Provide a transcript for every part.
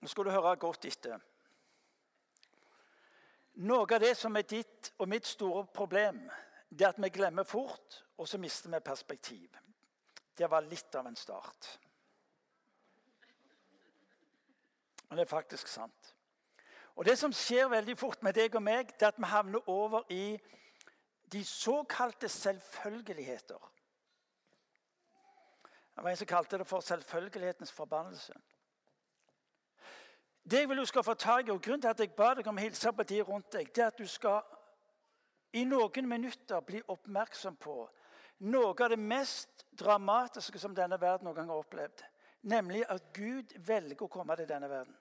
Nå skal du høre godt etter. Noe av det som er ditt og mitt store problem, det er at vi glemmer fort, og så mister vi perspektiv. Det var litt av en start. Men det er faktisk sant. Og Det som skjer veldig fort med deg og meg, det er at vi havner over i de såkalte selvfølgeligheter. Det var en som kalte det for selvfølgelighetens forbannelse. Det jeg vil du skal få tak i, og Grunnen til at jeg ba deg om å hilse på de rundt deg, det er at du skal i noen minutter bli oppmerksom på noe av det mest dramatiske som denne verden noen gang har opplevd. Nemlig at Gud velger å komme til denne verden.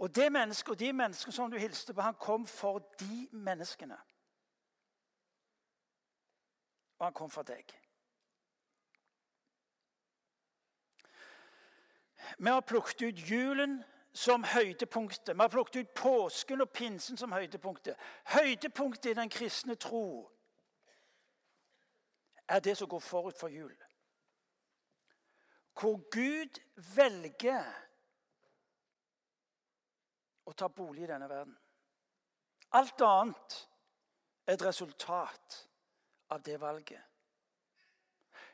Og det mennesket og de menneskene som du hilste på, han kom for de menneskene. Og han kom for deg. Vi har plukket ut julen som høydepunktet. Vi har plukket ut påsken og pinsen som høydepunktet. Høydepunktet i den kristne tro er det som går forut for jul. Hvor Gud velger å ta bolig i denne verden. Alt annet er et resultat av det valget.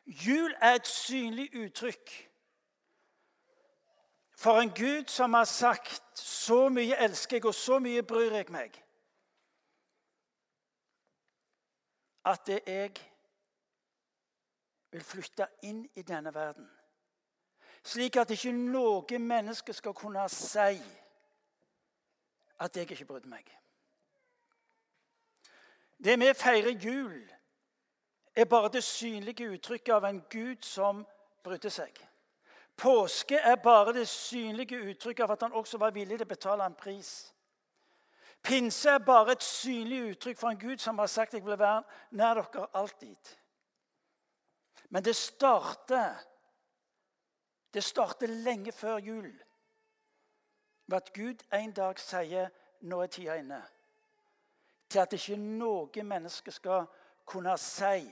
Jul er et synlig uttrykk for en Gud som har sagt 'Så mye elsker jeg, og så mye bryr jeg meg', at det jeg vil flytte inn i denne verden. Slik at ikke noe menneske skal kunne si at jeg ikke brydde meg. Det vi feirer jul, er bare det synlige uttrykket av en Gud som brydde seg. Påske er bare det synlige uttrykket av at han også var villig til å betale en pris. Pinse er bare et synlig uttrykk for en Gud som har sagt jeg vil være nær dere alltid. Men det starter det starter lenge før jul ved at Gud en dag sier nå er tida inne. Til at ikke noe menneske skal kunne si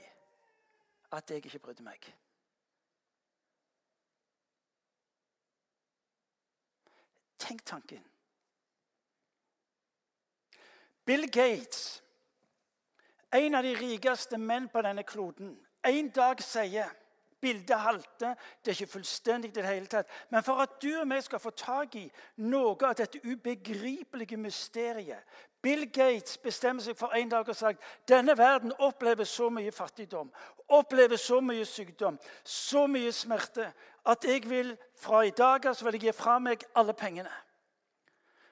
at jeg ikke brydde meg. Tenk tanken. Bill Gates, en av de rikeste menn på denne kloden, en dag sier Bildet halter, det er ikke fullstendig i det hele tatt. Men for at du og vi skal få tak i noe av dette ubegripelige mysteriet Bill Gates bestemmer seg for en dag og sagt denne verden opplever så mye fattigdom, opplever så mye sykdom, så mye smerte, at jeg vil fra i dag av vil jeg gi fra meg alle pengene.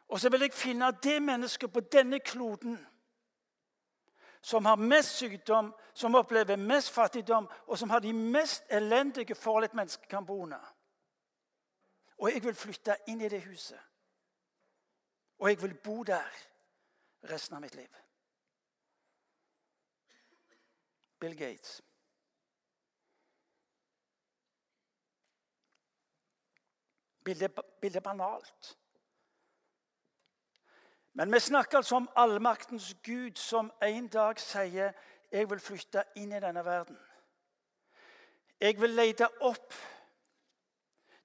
Og så vil jeg finne det mennesket på denne kloden som har mest sykdom, som opplever mest fattigdom, og som har de mest elendige forhold et menneske kan bo under. Og jeg vil flytte inn i det huset. Og jeg vil bo der resten av mitt liv. Bill Gates. Bildet, bildet banalt. Men vi snakker altså om allmaktens Gud som en dag sier 'Jeg vil flytte inn i denne verden'. Jeg vil lete opp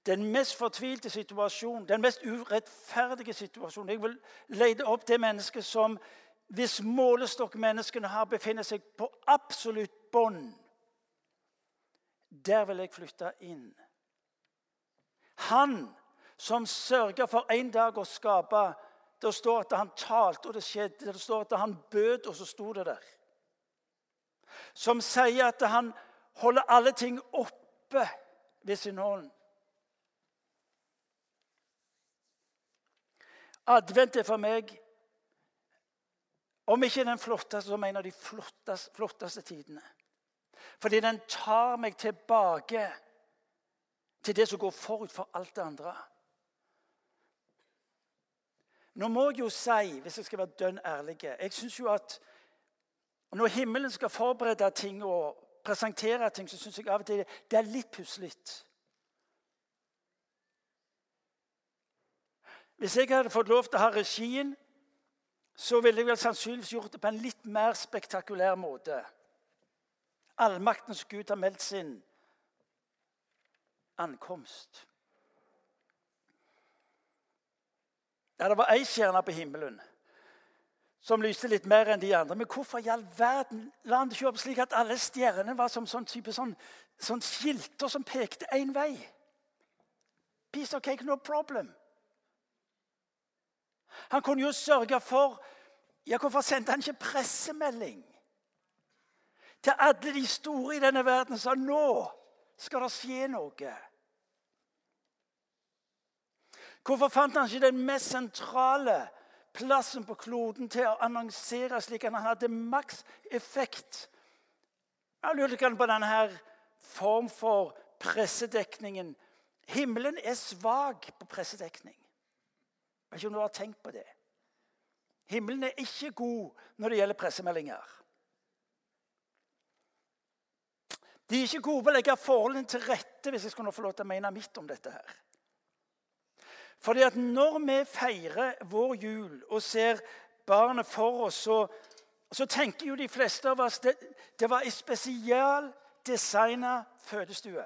den mest fortvilte situasjonen, den mest urettferdige situasjonen. Jeg vil lete opp det mennesket som, hvis målestokk menneskene har, befinner seg på absolutt bånn. Der vil jeg flytte inn. Han som sørger for en dag å skape det står at han talte, og det skjedde. Det står at han bød, og så sto det der. Som sier at han holder alle ting oppe ved sin hånd. Advent er for meg, om ikke den flotteste, så en av de flotteste, flotteste tidene. Fordi den tar meg tilbake til det som går forut for alt det andre. Nå må jeg jo si, hvis jeg skal være dønn ærlig Jeg syns jo at når himmelen skal forberede ting og presentere ting, så syns jeg av og til det er litt puslete. Hvis jeg hadde fått lov til å ha regien, så ville jeg vel sannsynligvis gjort det på en litt mer spektakulær måte. Allmaktens Gud har meldt sin ankomst. Ja, det var ei stjerne på himmelen som lyste litt mer enn de andre. Men hvorfor i all verden la han det ikke opp slik at alle stjernene var som sånn type sånn, sånn skilter som pekte én vei? Piece of cake, no problem. Han kunne jo sørge for Ja, hvorfor sendte han ikke pressemelding til alle de store i denne verden og sa nå skal det skje noe? Hvorfor fant han ikke den mest sentrale plassen på kloden til å annonsere slik at han hadde maks effekt. Jeg lurer på denne her form for pressedekningen. Himmelen er svak på pressedekning. Jeg vet ikke om du har tenkt på det. Himmelen er ikke god når det gjelder pressemeldinger. De er ikke gode på å legge forholdene til rette, hvis jeg skulle få lov til å mene mitt om dette. her. Fordi at når vi feirer vår jul og ser barnet for oss, så, så tenker jo de fleste av oss det, det var en spesialdesigna fødestue.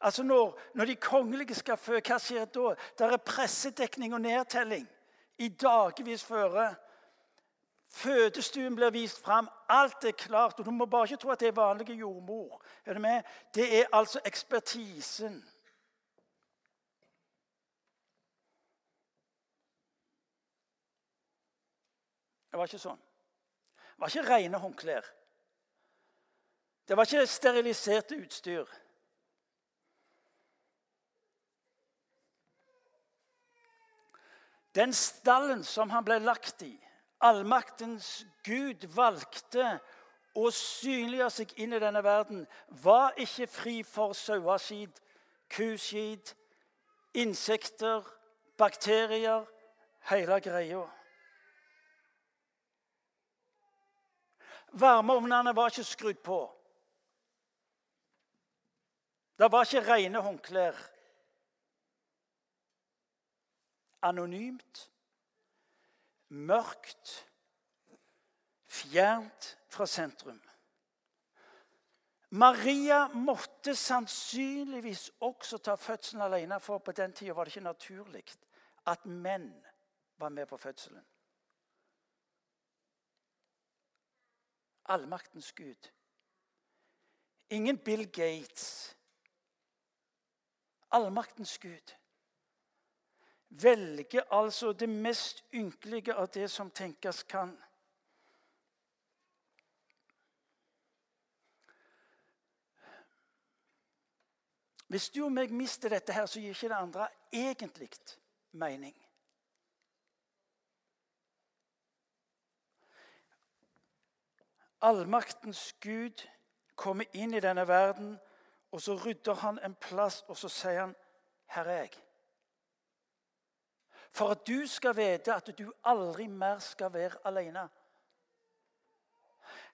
Altså når, når, de kongelige skal føde, hva skjer da? Der er pressedekning og nedtelling i dagevis føre. Fødestuen blir vist fram. Alt er klart. og Du må bare ikke tro at det er vanlige jordmor. Er det, det er altså ekspertisen. Det var ikke sånn. Det var ikke rene håndklær. Det var ikke steriliserte utstyr. Den stallen som han ble lagt i, allmaktens Gud valgte å synliggjøre seg inn i denne verden, var ikke fri for saueskit, kuskit, insekter, bakterier, hele greia. Varmeovnene var ikke skrudd på. Det var ikke rene håndklær. Anonymt, mørkt, fjernt fra sentrum. Maria måtte sannsynligvis også ta fødselen alene, for på den tida var det ikke naturlig at menn var med på fødselen. Allmaktens Gud. Ingen Bill Gates. Allmaktens Gud velger altså det mest ynkelige av det som tenkes kan. Hvis du og meg mister dette, her, så gir ikke det andre egentlig mening. Allmaktens Gud kommer inn i denne verden, og så rydder han en plass, og så sier han, 'Her er jeg'. For at du skal vite at du aldri mer skal være alene.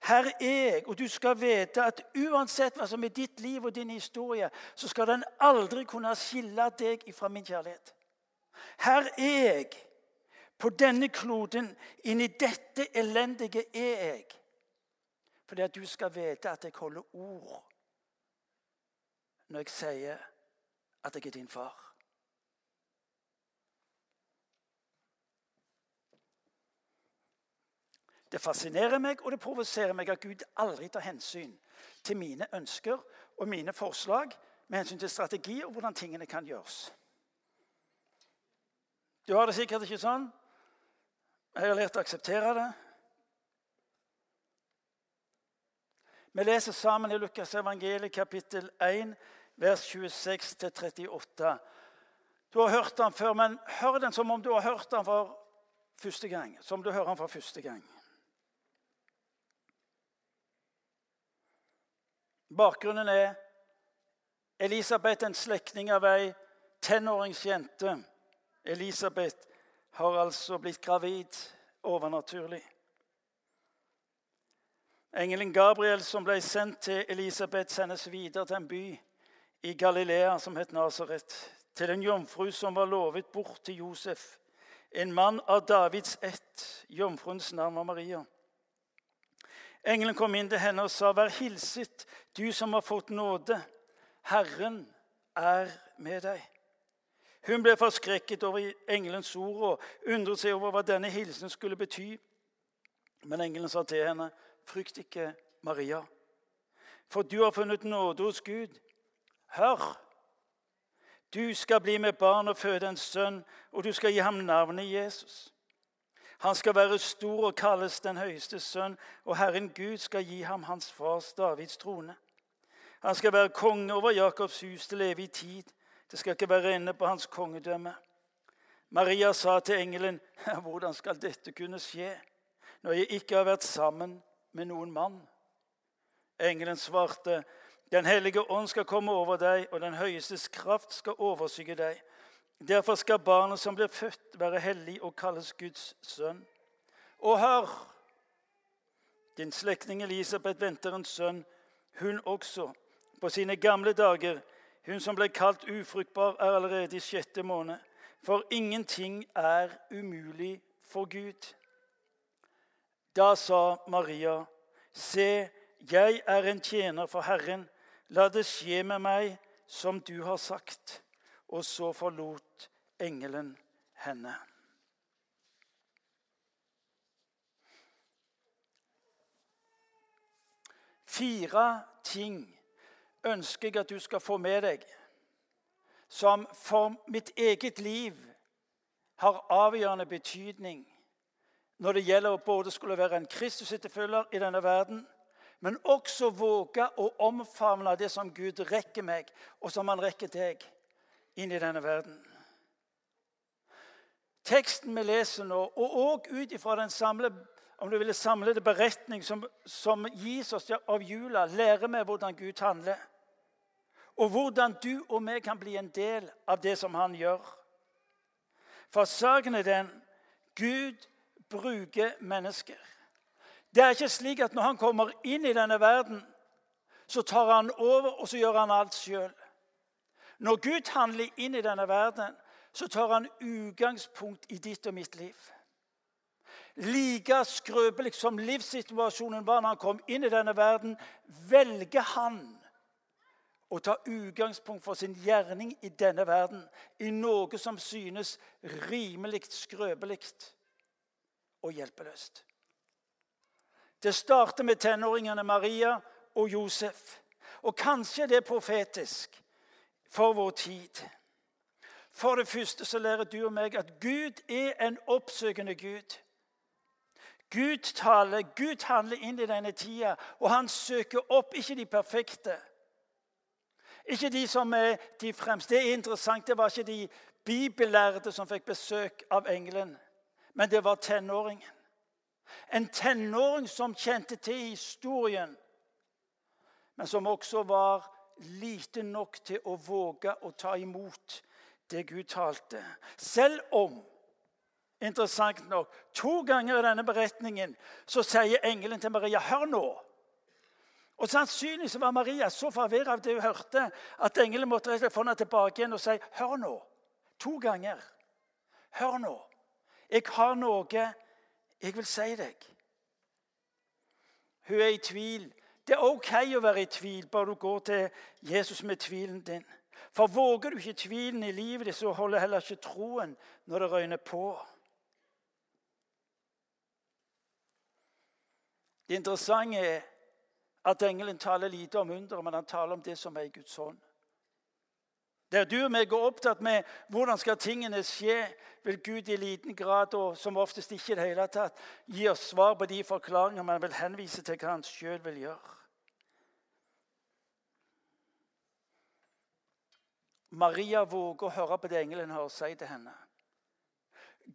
Her er jeg, og du skal vite at uansett hva som er ditt liv og din historie, så skal den aldri kunne skille deg fra min kjærlighet. Her er jeg, på denne kloden, inni dette elendige er jeg. Fordi at du skal vite at jeg holder ord når jeg sier at jeg er din far. Det fascinerer meg og det provoserer meg at Gud aldri tar hensyn til mine ønsker og mine forslag med hensyn til strategi og hvordan tingene kan gjøres. Du har det sikkert ikke sånn. Jeg har lært å akseptere det. Vi leser sammen i Lukas evangeliet kapittel 1, vers 26-38. Du har hørt den før, men hør den som om du har hørt den for første gang. Som du hører den for første gang. Bakgrunnen er Elisabeth, en slektning av ei tenåringsjente. Elisabeth har altså blitt gravid overnaturlig. Engelen Gabriel, som ble sendt til Elisabeth, sendes videre til en by i Galilea som het Nasaret, til en jomfru som var lovet bort til Josef, en mann av Davids ett. Jomfruens navn var Maria. Engelen kom inn til henne og sa, 'Vær hilset, du som har fått nåde. Herren er med deg.' Hun ble forskrekket over engelens ord og undret seg over hva denne hilsen skulle bety. Men engelen sa til henne, 'Frykt ikke, Maria, for du har funnet nåde hos Gud.' Hør, du skal bli med barn og føde en sønn, og du skal gi ham navnet Jesus. Han skal være stor og kalles den høyeste sønn, og Herren Gud skal gi ham hans fars Davids trone. Han skal være konge over Jakobs hus til evig tid. Det skal ikke være ende på hans kongedømme. Maria sa til engelen, 'Hvordan skal dette kunne skje, når jeg ikke har vært sammen med noen mann?' Engelen svarte, 'Den hellige ånd skal komme over deg, og den høyestes kraft skal overskygge deg.' Derfor skal barnet som blir født, være hellig og kalles Guds sønn. Og hør! Din slektning Elisabeth venter en sønn, hun også, på sine gamle dager. Hun som ble kalt ufruktbar, er allerede i sjette måned. For ingenting er umulig for Gud. Da sa Maria, Se, jeg er en tjener for Herren. La det skje med meg som du har sagt. Og så forlot engelen henne. Fire ting ønsker jeg at du skal få med deg, som for mitt eget liv har avgjørende betydning når det gjelder å både skulle være en Kristus-etterfølger i denne verden, men også våge å omfavne det som Gud rekker meg, og som han rekker deg, inn i denne verden. Teksten vi leser nå, og òg ut ifra den samle, om du ville samlede beretning som, som gis oss av jula, lærer vi hvordan Gud handler og hvordan du og vi kan bli en del av det som han gjør. For saken er den Gud bruker mennesker. Det er ikke slik at når han kommer inn i denne verden, så tar han over og så gjør han alt sjøl. Når Gud handler inn i denne verden, så tar han utgangspunkt i ditt og mitt liv. Like skrøpelig som livssituasjonen var når han kom inn i denne verden, velger han å ta utgangspunkt for sin gjerning i denne verden i noe som synes rimelig skrøpelig og hjelpeløst. Det starter med tenåringene Maria og Josef. Og kanskje det er profetisk for vår tid. For det første så lærer du og meg at Gud er en oppsøkende Gud. Gud taler, Gud handler inn i denne tida, og han søker opp ikke de perfekte, ikke de som er de fremste. Det er interessant, det var ikke de bibellærde som fikk besøk av engelen, men det var tenåringen. En tenåring som kjente til historien, men som også var lite nok til å våge å ta imot det Gud talte. Selv om interessant nok, to ganger i denne beretningen så sier engelen til Maria Hør nå! Og Sannsynligvis var Maria så forvirra av det hun hørte, at engelen måtte få henne tilbake igjen og si, 'Hør nå.' To ganger. 'Hør nå. Jeg har noe jeg vil si deg.' Hun er i tvil. Det er OK å være i tvil, bare du går til Jesus med tvilen din. For våger du ikke tvilen i livet ditt, så holder heller ikke troen når det røyner på. Det interessante er at engelen taler lite om underet, men han taler om det som er i Guds hånd. Der du og meg er opptatt med hvordan skal tingene skje, vil Gud i liten grad, og som oftest ikke i det hele tatt, gi oss svar på de forklaringer man vil henvise til hva han sjøl vil gjøre. Maria våger å høre på det engelen har å si til henne.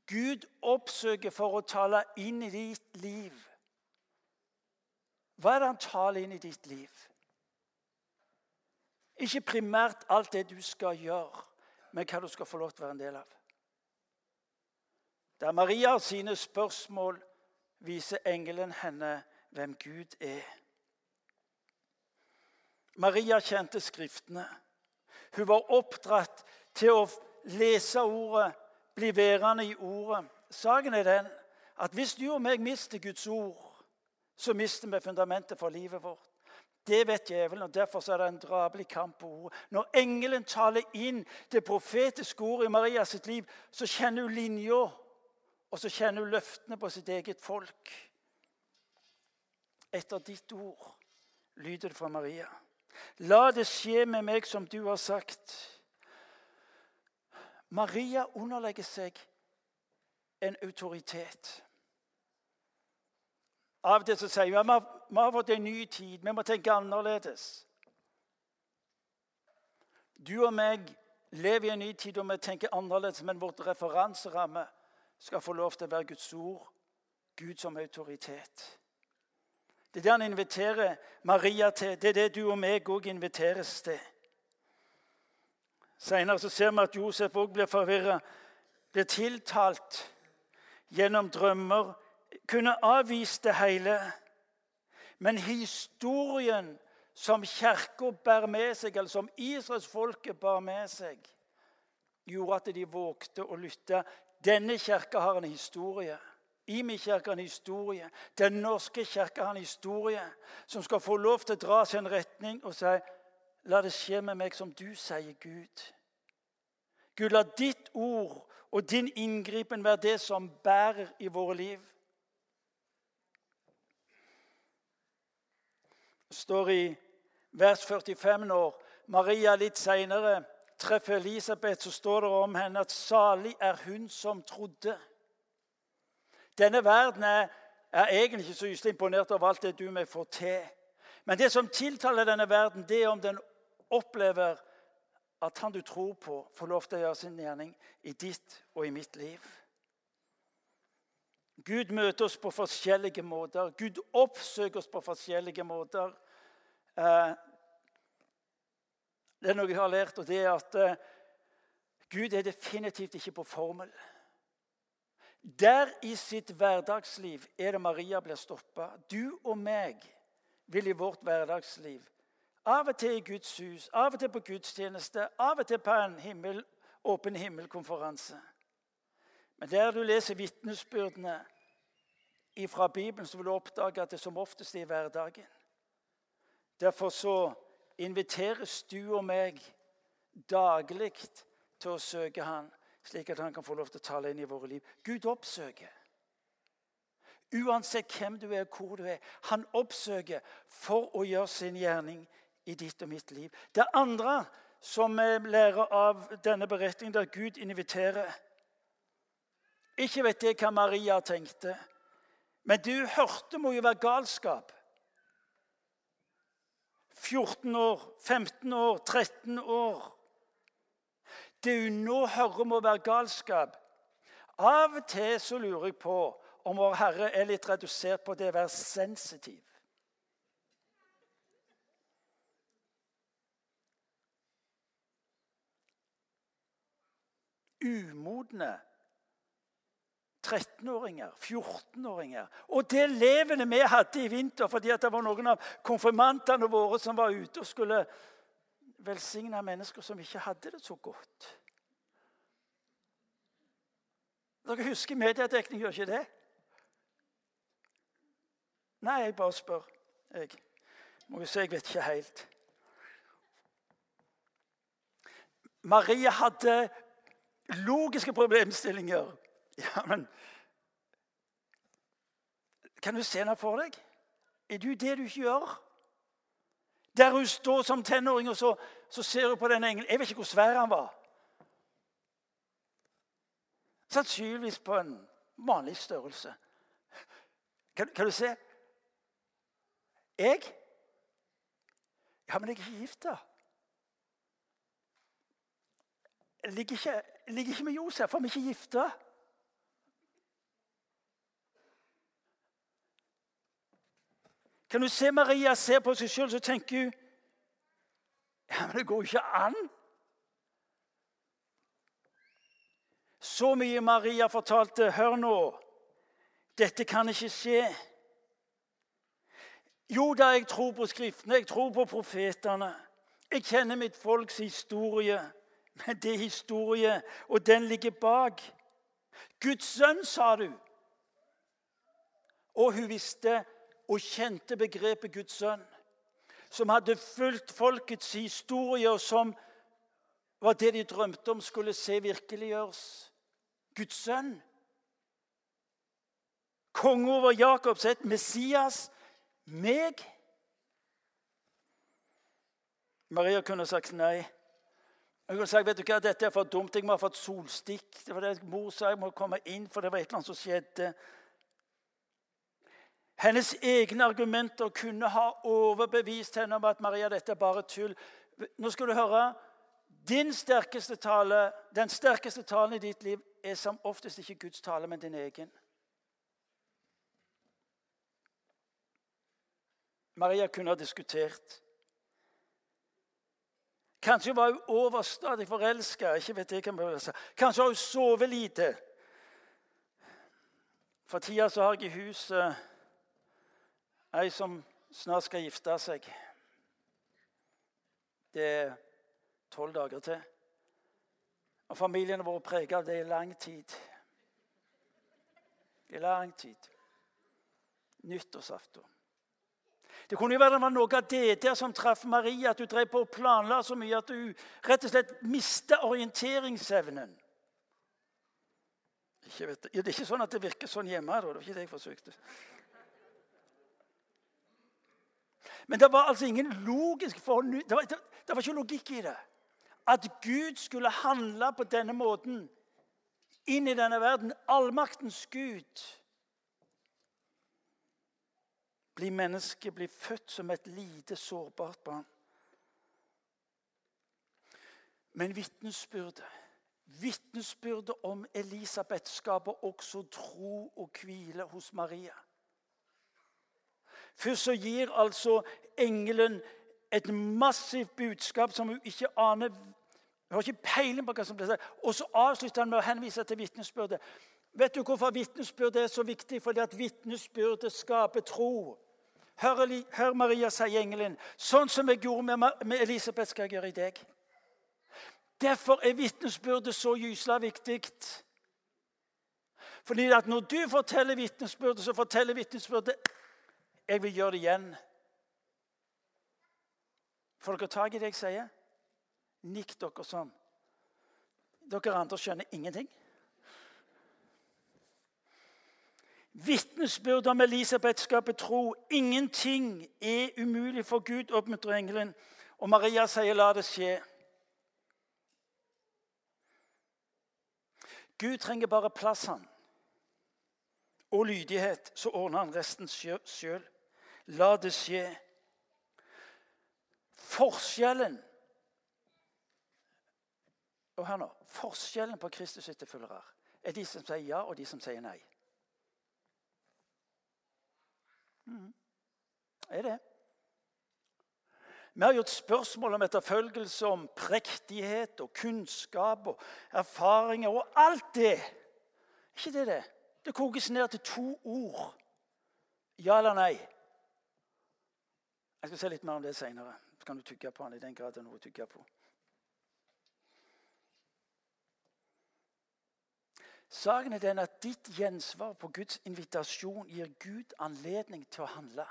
Gud oppsøker for å tale inn i ditt liv hva er det han taler inn i ditt liv? Ikke primært alt det du skal gjøre, men hva du skal få lov til å være en del av. Der Maria sine spørsmål, viser engelen henne hvem Gud er. Maria kjente Skriftene. Hun var oppdratt til å lese ordet, bli værende i ordet. Saken er den at hvis du og meg mister Guds ord, så mister vi fundamentet for livet vårt. Det vet djevelen, og derfor er det en drabelig kamp på ordet. Når engelen taler inn det profetiske ordet i Marias liv, så kjenner hun linja, og så kjenner hun løftene på sitt eget folk. Etter ditt ord lyder det fra Maria. La det skje med meg som du har sagt. Maria underlegger seg en autoritet. Av og til så sier hun vi har fått en ny tid, vi må tenke annerledes. Du og meg lever i en ny tid og vi tenker annerledes, men vårt referanseramme skal få lov til å være Guds ord, Gud som autoritet. Det er det han inviterer Maria til. Det er det du og meg òg inviteres til. Senere så ser vi at Josef òg blir forvirra. Blir tiltalt gjennom drømmer kunne avvist det hele. Men historien som kirka bærer med seg, eller som israelsfolket bar med seg, gjorde at de vågte å lytte. Denne kirka har en historie. Imi-kirka har en historie. Den norske kirka har en historie som skal få lov til å dra en retning og si La det skje med meg som du sier, Gud. Gud, la ditt ord og din inngripen være det som bærer i våre liv. Står i vers 45 når Maria litt seinere treffer Elisabeth, så står det om henne at salig er hun som trodde. Denne verden er, er egentlig ikke så yselig imponert over alt det du meg får til. Men det som tiltaler denne verden, det er om den opplever at han du tror på, får lov til å gjøre sin gjerning i ditt og i mitt liv. Gud møter oss på forskjellige måter. Gud oppsøker oss på forskjellige måter. Eh, det er noe jeg har lært, og det er at eh, Gud er definitivt ikke på formel. Der i sitt hverdagsliv er det Maria blir stoppa. Du og meg vil i vårt hverdagsliv av og til i Guds hus, av og til på gudstjeneste, av og til på en himmel, åpen himmelkonferanse. Men der du leser vitnesbyrdene fra Bibelen, så vil du oppdage at det som oftest er i hverdagen. Derfor så inviteres du og meg daglig til å søke Han, slik at Han kan få lov til å tale inn i våre liv. Gud oppsøker. Uansett hvem du er, hvor du er. Han oppsøker for å gjøre sin gjerning i ditt og mitt liv. Det andre som vi lærer av denne beretningen, der Gud inviterer Ikke vet jeg hva Maria tenkte, men du hørte må jo være galskap. 14 år, 15 år, 13 år. Det hun nå hører, må være galskap. Av og til så lurer jeg på om Vår Herre er litt redusert på det å være sensitiv. umodne 13-åringer, 14-åringer. Og det levende vi hadde i vinter fordi det var noen av konfirmantene våre som var ute og skulle velsigne mennesker som ikke hadde det så godt. Dere husker mediedekning, gjør ikke det? Nei, jeg bare spør. Jeg må jo si jeg vet ikke helt. Maria hadde logiske problemstillinger. Ja, men Kan du se henne for deg? Er du det du ikke gjør? Der hun står som tenåring, og så, så ser hun på den engelen. Jeg vet ikke hvor svær han var. Sannsynligvis på en vanlig størrelse. Kan, kan du se? Jeg? Ja, men jeg er ikke gift, da. Jeg ligger ikke, jeg ligger ikke med Josef, for vi er ikke gifte. Kan du se Maria ser på seg sjøl, så tenker hun ja, men det går jo ikke an. Så mye Maria fortalte. Hør nå. Dette kan ikke skje. Jo da, jeg tror på Skriftene, jeg tror på profetene. Jeg kjenner mitt folks historie. Men det er historie, og den ligger bak. Guds sønn, sa du. Og hun visste og kjente begrepet Guds sønn. som hadde fulgt folkets historie, og som var det de drømte om skulle se virkeliggjøres. Guds sønn. Konge over Jakobs ett, Messias, meg. Maria kunne sagt nei. Hun kunne sagt, vet du hva, Dette er for dumt. Jeg må ha fått solstikk. Det var det Mor sa jeg må komme inn, for det var et eller annet som skjedde. Hennes egne argumenter kunne ha overbevist henne om at Maria, dette er bare tull. Nå skal du høre. Din sterkeste tale, Den sterkeste talen i ditt liv er som oftest ikke Guds tale, men din egen. Maria kunne ha diskutert. Kanskje var hun overstadig forelska. Kanskje har hun sovet lite. For tida så har jeg i huset ei som snart skal gifte seg. Det er tolv dager til. Og familien har vært prega av det i lang tid. I lang tid. Nyttårsaften. Det kunne jo være det var noe av det der som traff Maria, at du drev på og planla så mye at du rett og slett mista orienteringsevnen. Ikke vet, det er ikke sånn at det virker sånn hjemme. Da. Det var ikke det jeg forsøkte. Men det var altså ingen logisk forhold. Det var, det, det var ikke logikk i det. At Gud skulle handle på denne måten inn i denne verden. Allmaktens Gud blir menneske, blir født som et lite, sårbart barn. Men vitnesbyrdet Vitnesbyrdet om Elisabeth skaper også tro og hvile hos Maria. Først så gir altså engelen et massivt budskap som hun ikke aner Hun har ikke peiling på hva som blir sagt. Og så avslutter han med å henvise til vitnesbyrdet. Vet du hvorfor vitnesbyrdet er så viktig? Fordi at vitnesbyrdet skaper tro. Hør, hør Maria, sier engelen. Sånn som jeg gjorde med, Elisabeth, skal jeg gjøre i deg. Derfor er vitnesbyrdet så gysla viktig. Fordi at når du forteller vitnesbyrdet, så forteller vitnesbyrdet Jeg vil gjøre det igjen. Får dere tak i det jeg sier? Nikk dere sånn. Dere andre skjønner ingenting. Vitnesbyrd om Elisabeth skaper tro. Ingenting er umulig for Gud, oppmuntrer engelen. Og Maria sier, 'La det skje'. Gud trenger bare plass han. og lydighet, så ordner han resten sjøl. La det skje. Forskjellen og hør nå, Forskjellen på Kristus' etterfølgere er de som sier ja, og de som sier nei. Mm. Er det. Vi har gjort spørsmål om etterfølgelse, om prektighet og kunnskap og erfaringer og alt det. ikke det det? Det kokes ned til to ord. Ja eller nei. Jeg skal se litt mer om det seinere. Så kan du tygge på den i den grad det er noe å tygge på. Saken er den at ditt gjensvar på Guds invitasjon gir Gud anledning til å handle.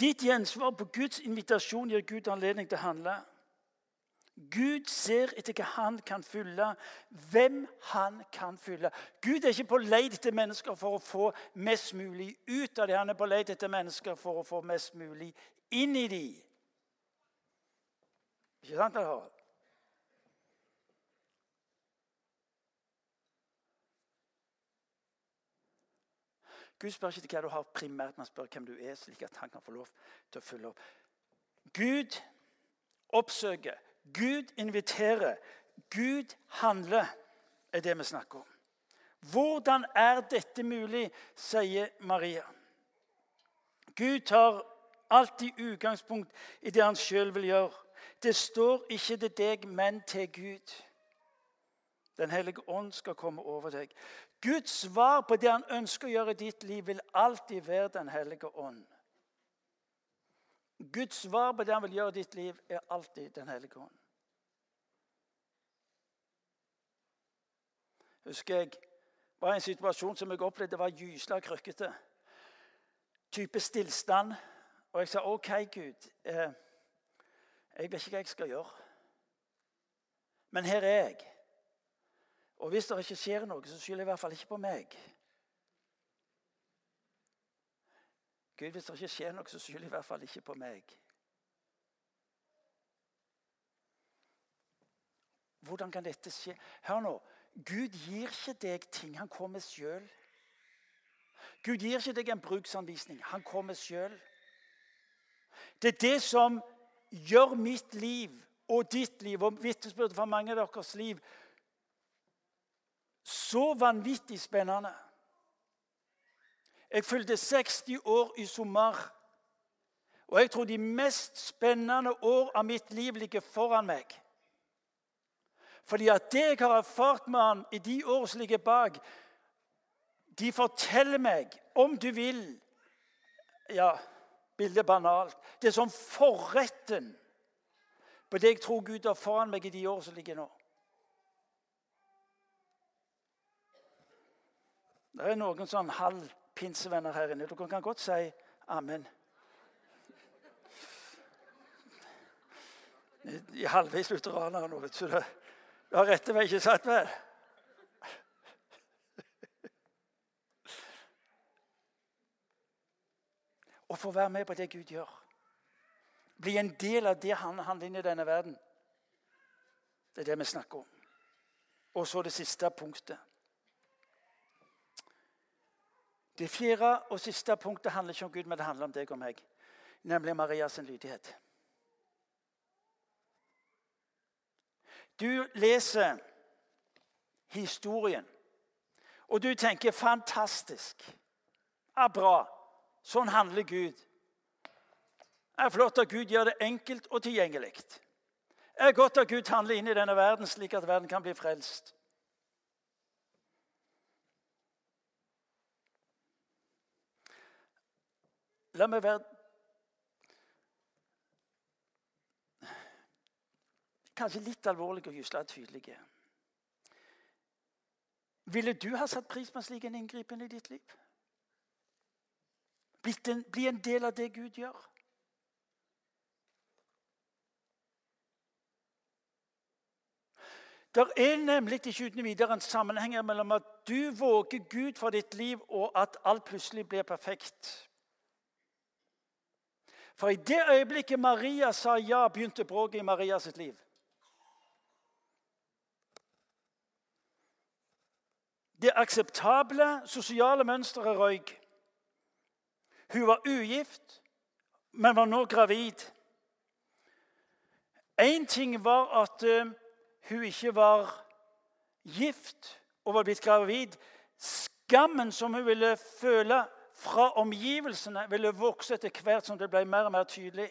Ditt gjensvar på Guds invitasjon gir Gud anledning til å handle. Gud ser etter hva han kan fylle, hvem han kan fylle. Gud er ikke på leit etter mennesker for å få mest mulig ut av det. Han er på leit etter mennesker for å få mest mulig inn i dem. Ikke sant, Harald? Gud spør ikke hva du har primært, men spør hvem du er, slik at han kan få lov til å følge opp. Gud oppsøker, Gud inviterer, Gud handler, er det vi snakker om. Hvordan er dette mulig, sier Maria. Gud tar alltid utgangspunkt i det han sjøl vil gjøre. Det står ikke til deg, men til Gud. Den hellige ånd skal komme over deg. Guds svar på det han ønsker å gjøre i ditt liv, vil alltid være Den hellige ånd. Guds svar på det han vil gjøre i ditt liv, er alltid Den hellige ånd. Husker jeg var i en situasjon som jeg opplevde var gysla krøkkete. type stillstand. Og jeg sa OK, Gud. Eh, jeg vet ikke hva jeg skal gjøre. Men her er jeg. Og hvis det ikke skjer noe, så skylder jeg i hvert fall ikke på meg. Gud, hvis det ikke skjer noe, så skyld i hvert fall ikke på meg. Hvordan kan dette skje? Hør nå. Gud gir ikke deg ting. Han kommer sjøl. Gud gir ikke deg en bruksanvisning. Han kommer sjøl. Det er det som gjør mitt liv og ditt liv og vitnesbyrdet for mange av deres liv så vanvittig spennende. Jeg fylte 60 år i sommer. Og jeg tror de mest spennende år av mitt liv ligger foran meg. Fordi at det jeg har erfart med han i de år som ligger bak, de forteller meg, om du vil Ja, bildet banalt. Det er som forretten på det jeg tror Gud har foran meg i de år som ligger nå. Det er noen sånn halv pinsevenner her inne. Dere kan godt si amen. I halvveis lutheraner nå, vet du. Det. Du har rette vei, ikke satt vel? Å få være med på det Gud gjør. Bli en del av det han handler inn i denne verden. Det er det vi snakker om. Og så det siste punktet. Det fjerde og siste punktet handler ikke om Gud, men det handler om deg og meg. Nemlig Marias lydighet. Du leser historien, og du tenker 'fantastisk'. Ja, bra. Sånn handler Gud. Det er flott at Gud gjør det enkelt og tilgjengelig. Det er godt at Gud handler inn i denne verden slik at verden kan bli frelst. La meg være kanskje litt alvorlig og gysla tydelig. Ville du ha satt pris på en slik inngripen i ditt liv? En, bli en del av det Gud gjør? Det er nemlig ikke uten videre en sammenheng mellom at du våger Gud for ditt liv, og at alt plutselig blir perfekt. For i det øyeblikket Maria sa ja, begynte bråket i Marias liv. Det akseptable sosiale mønsteret røyk. Hun var ugift, men var nå gravid. Én ting var at uh, hun ikke var gift og var blitt gravid. Skammen som hun ville føle fra omgivelsene, ville vokse etter hvert som det ble mer og mer tydelig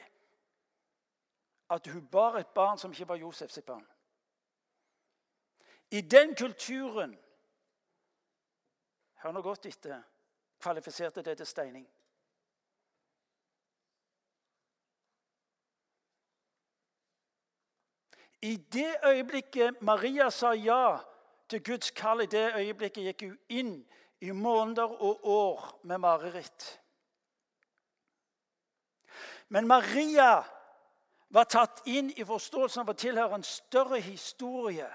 at hun bar et barn som ikke var Josefs barn. I den kulturen Hør nå godt etter. Kvalifiserte det til steining. I det øyeblikket Maria sa ja til Guds kall, i det øyeblikket gikk hun inn i måneder og år med mareritt. Men Maria var tatt inn i forståelsen av å tilhøre en større historie.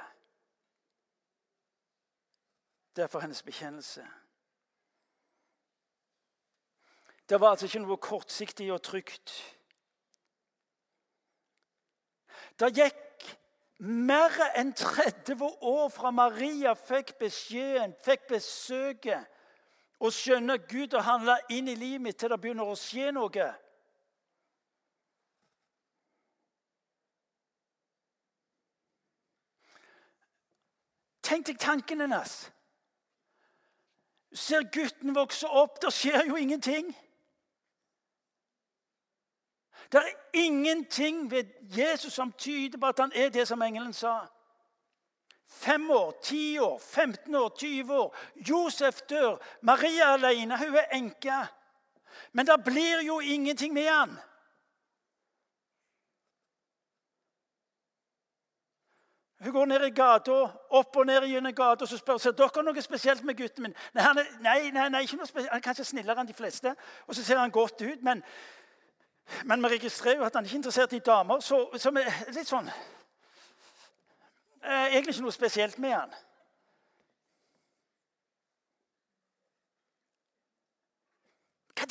Derfor hennes bekjennelse. Det var altså ikke noe kortsiktig og trygt. Det gikk mer enn 30 år fra Maria fikk beskjeden, fikk besøket og skjønner Gud har handla inn i livet mitt til det begynner å skje noe. Tenk deg tanken hennes ser gutten vokse opp. Det skjer jo ingenting. Det er ingenting ved Jesus som tyder på at han er det som engelen sa. Fem år, ti år, 15 år, 20 år. Josef dør. Maria er alene. Hun er enke. Men det blir jo ingenting med han. Hun går ned i gata, opp og ned gjennom gata, og så spør hun dere noe spesielt med gutten min. Nei, han er, nei, nei, nei ikke noe spesielt. Han er kanskje snillere enn de fleste. Og så ser han godt ut, men, men vi registrerer jo at han ikke er interessert i damer. Så, så vi, litt sånn eh, Egentlig ikke noe spesielt med han.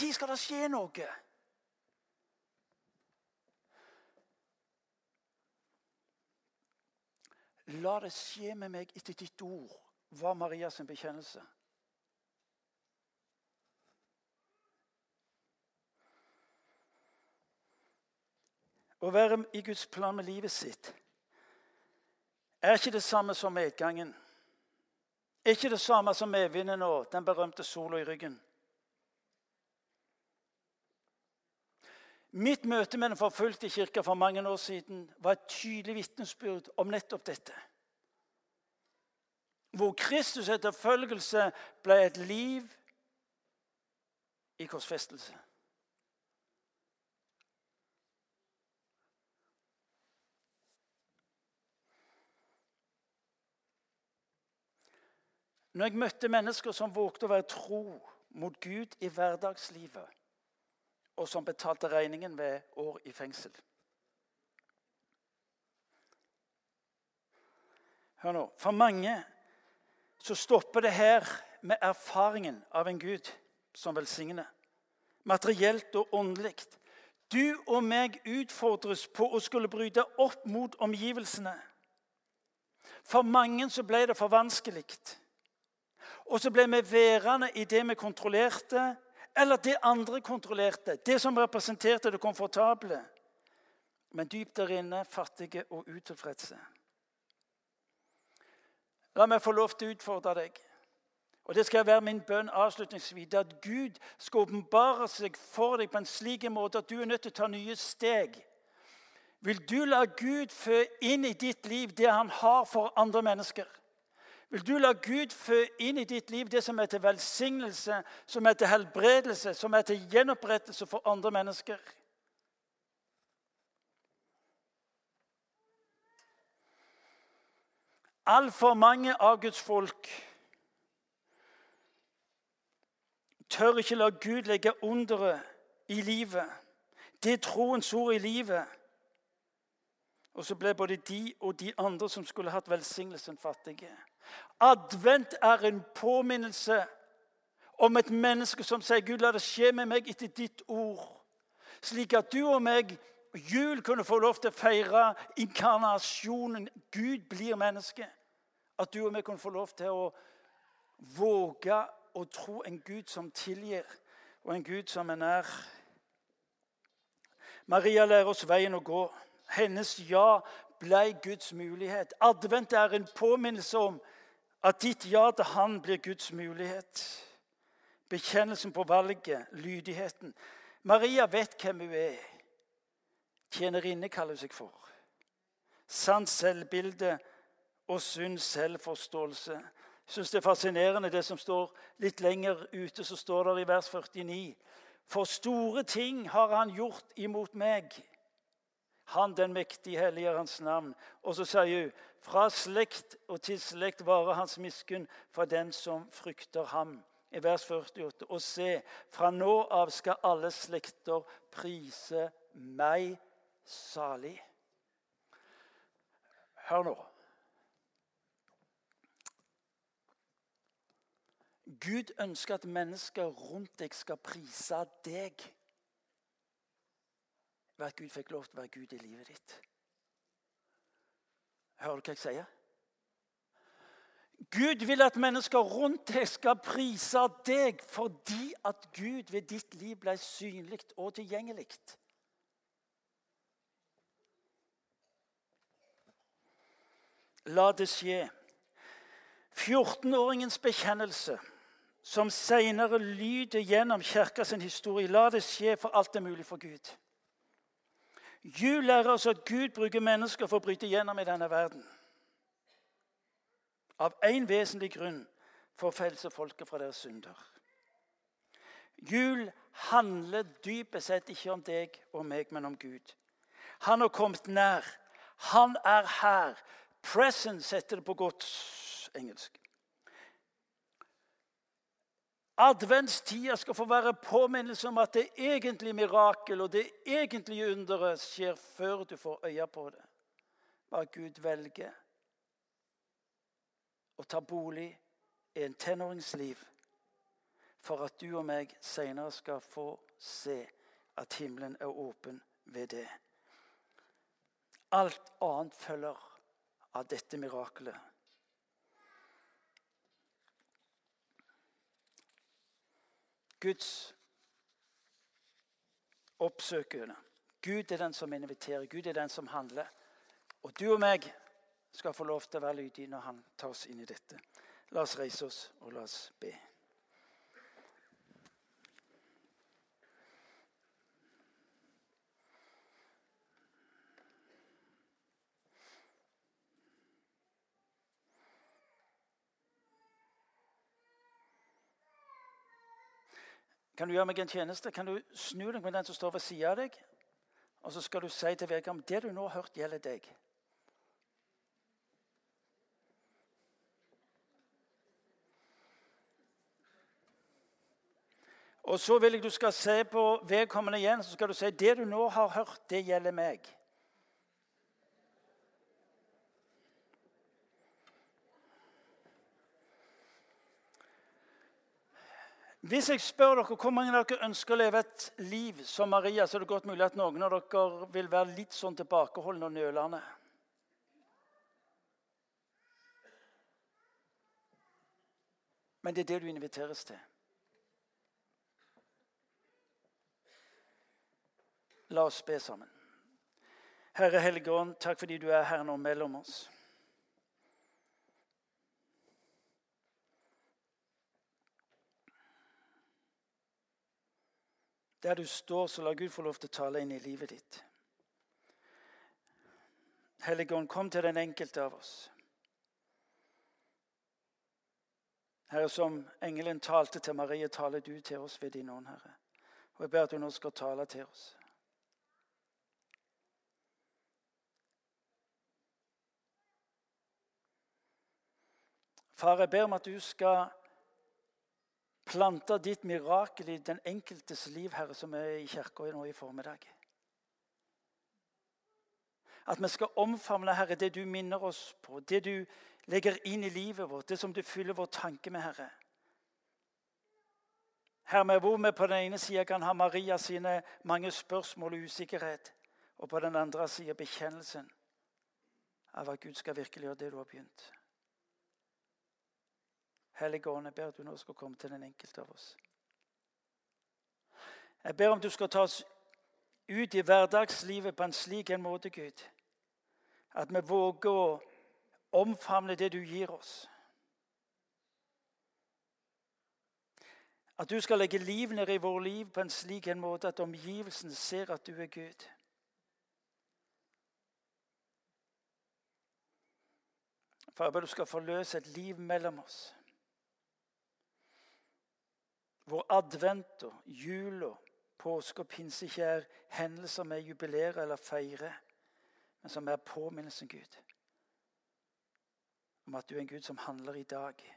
Når skal det skje noe? La det skje med meg etter ditt ord, var Marias bekjennelse. Å være i Guds plan med livet sitt er ikke det samme som medgangen. Ikke det samme som medvinden og den berømte sola i ryggen. Mitt møte med den forfulgte kirka for mange år siden var et tydelig vitnesbyrd om nettopp dette. Hvor Kristus' etterfølgelse ble et liv i korsfestelse. Når jeg møtte mennesker som vågte å være tro mot Gud i hverdagslivet og som betalte regningen ved år i fengsel. Hør nå. For mange så stopper det her med erfaringen av en Gud som velsigner. Materielt og åndelig. Du og meg utfordres på å skulle bryte opp mot omgivelsene. For mange så ble det for vanskelig. Og så ble vi værende i det vi kontrollerte, eller det andre kontrollerte, det som representerte det komfortable. Men dypt der inne fattige og utilfredse. La meg få lov til å utfordre deg. Og Det skal være min bønn avslutningsvis. At Gud skal åpenbare seg for deg på en slik måte at du er nødt til å ta nye steg. Vil du la Gud fø inn i ditt liv det han har for andre mennesker? Vil du la Gud fø inn i ditt liv det som er til velsignelse, som er til helbredelse, som er til gjenopprettelse for andre mennesker? Altfor mange av Guds folk tør ikke la Gud legge underet i livet. Det er troens ord i livet. Og så ble både de og de andre som skulle hatt velsignelsen, fattige. Advent er en påminnelse om et menneske som sier, 'Gud, la det skje med meg etter ditt ord', slik at du og meg jul kunne få lov til å feire inkarnasjonen. Gud blir menneske. At du og meg kunne få lov til å våge å tro en Gud som tilgir, og en Gud som er nær. Maria lærer oss veien å gå. Hennes ja ble Guds mulighet. Advent er en påminnelse om at ditt ja til Han blir Guds mulighet. Bekjennelsen på valget, lydigheten. Maria vet hvem hun er. Tjenerinne kaller hun seg for. Sant selvbilde og sunn selvforståelse. Jeg syns det er fascinerende det som står litt lenger ute, så står det i vers 49. For store ting har han gjort imot meg. Han den mektige hellige er hans navn. Og så sier hun fra slekt og til slekt varer hans miskunn for den som frykter ham. I vers 48. Og se, fra nå av skal alle slekter prise meg salig. Hør nå. Gud ønsker at mennesker rundt deg skal prise deg ved at Gud fikk lov til å være Gud i livet ditt. Hører du hva jeg sier? Gud vil at mennesker rundt deg skal prise deg fordi at Gud ved ditt liv ble synlig og tilgjengelig. La det skje. 14-åringens bekjennelse, som senere lyder gjennom kirka sin historie, la det skje, for alt er mulig for Gud. Jul lærer oss at Gud bruker mennesker for å bryte gjennom i denne verden. Av én vesentlig grunn for å frelse folket fra deres synder. Jul handler dypest sett ikke om deg og meg, men om Gud. Han har kommet nær. Han er her. Presence heter det på godt engelsk. Adventstida skal få være påminnelse om at det egentlige mirakel og det egentlige underet skjer før du får øye på det. Hva Gud velger å ta bolig i en tenåringsliv for at du og meg senere skal få se at himmelen er åpen ved det. Alt annet følger av dette mirakelet. Guds oppsøkende. Gud er den som inviterer, Gud er den som handler. Og du og meg skal få lov til å være lydige når han tar oss inn i dette. La oss reise oss, og la oss be. Kan du gjøre meg en tjeneste? Kan du snu deg med den som står ved siden av deg? Og så skal du si til vedkommende det du nå har hørt, gjelder deg. Og så vil jeg du skal se på vedkommende igjen så skal du si det du nå har hørt, det gjelder meg. Hvis jeg spør dere hvor mange av dere ønsker å leve et liv som Maria, så er det godt mulig at noen av dere vil være litt sånn tilbakeholdne og nølende. Men det er det du inviteres til. La oss be sammen. Herre Helligånd, takk fordi du er her nå mellom oss. Der du står, så la Gud få lov til å tale inn i livet ditt. Helligånd, kom til den enkelte av oss. Herre, som engelen talte til Marie, taler du til oss ved din ånd, Herre. Og jeg ber at du nå skal tale til oss. Far, jeg ber om at du skal planta ditt mirakel i den enkeltes liv, Herre, som er i kirka nå i formiddag. At vi skal omfavne, Herre, det du minner oss på, det du legger inn i livet vårt, det som du fyller vår tanke med, Herre. Herre, hvor vi på den ene sida kan ha Maria sine mange spørsmål og usikkerhet, og på den andre sida bekjennelsen av at Gud skal virkelig gjøre det du har begynt. Hellige Ånd, jeg ber at du nå skal komme til den enkelte av oss. Jeg ber om du skal ta oss ut i hverdagslivet på en slik en måte, Gud, at vi våger å omfavne det du gir oss. At du skal legge liv ned i vårt liv på en slik en måte at omgivelsene ser at du er Gud. For jeg ber du skal forløse et liv mellom oss hvor advent og jul og påske og pinse ikke er hendelser vi jubilerer eller feirer, men som er påminnelsen, Gud, om at du er en Gud som handler i dag.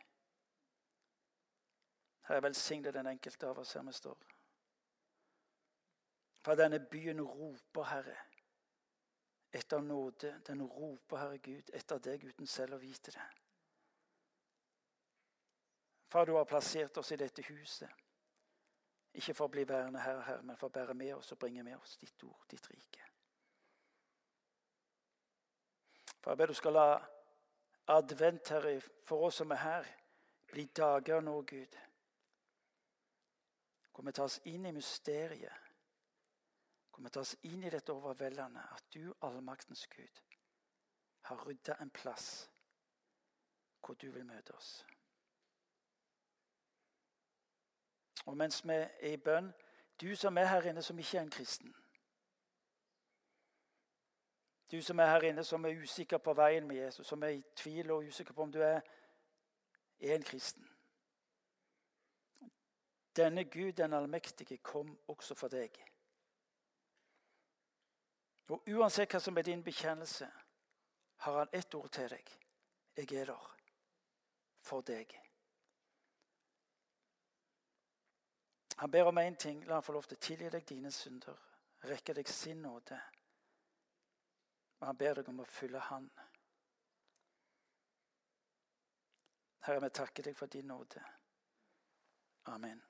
Herre, velsigne den enkelte av oss her vi står. For denne byen roper, Herre, etter nåde. Den roper, Herre Gud, etter deg uten selv å vite det. Far, du har plassert oss i dette huset. Ikke for å bli værende her, her, men for å bære med oss og bringe med oss ditt ord, ditt rike. For jeg ber du skal la advent, Herre, for oss som er her, bli dager nå, Gud. Hvor vi tas inn i mysteriet. Hvor vi tas inn i dette overveldende at du, allmaktens Gud, har rydda en plass hvor du vil møte oss. Og mens vi er i bønn Du som er her inne som ikke er en kristen. Du som er her inne som er usikker på veien med Jesus, som er i tvil og usikker på om du er, er en kristen. Denne Gud, den allmektige, kom også for deg. Og uansett hva som er din bekjennelse, har han ett ord til deg. Jeg er der for deg. Han ber om én ting. La han få lov til å tilgi deg dine synder. Rekke deg sin nåde. Og han ber deg om å fylle Han. Herre, vi takker deg for din nåde. Amen.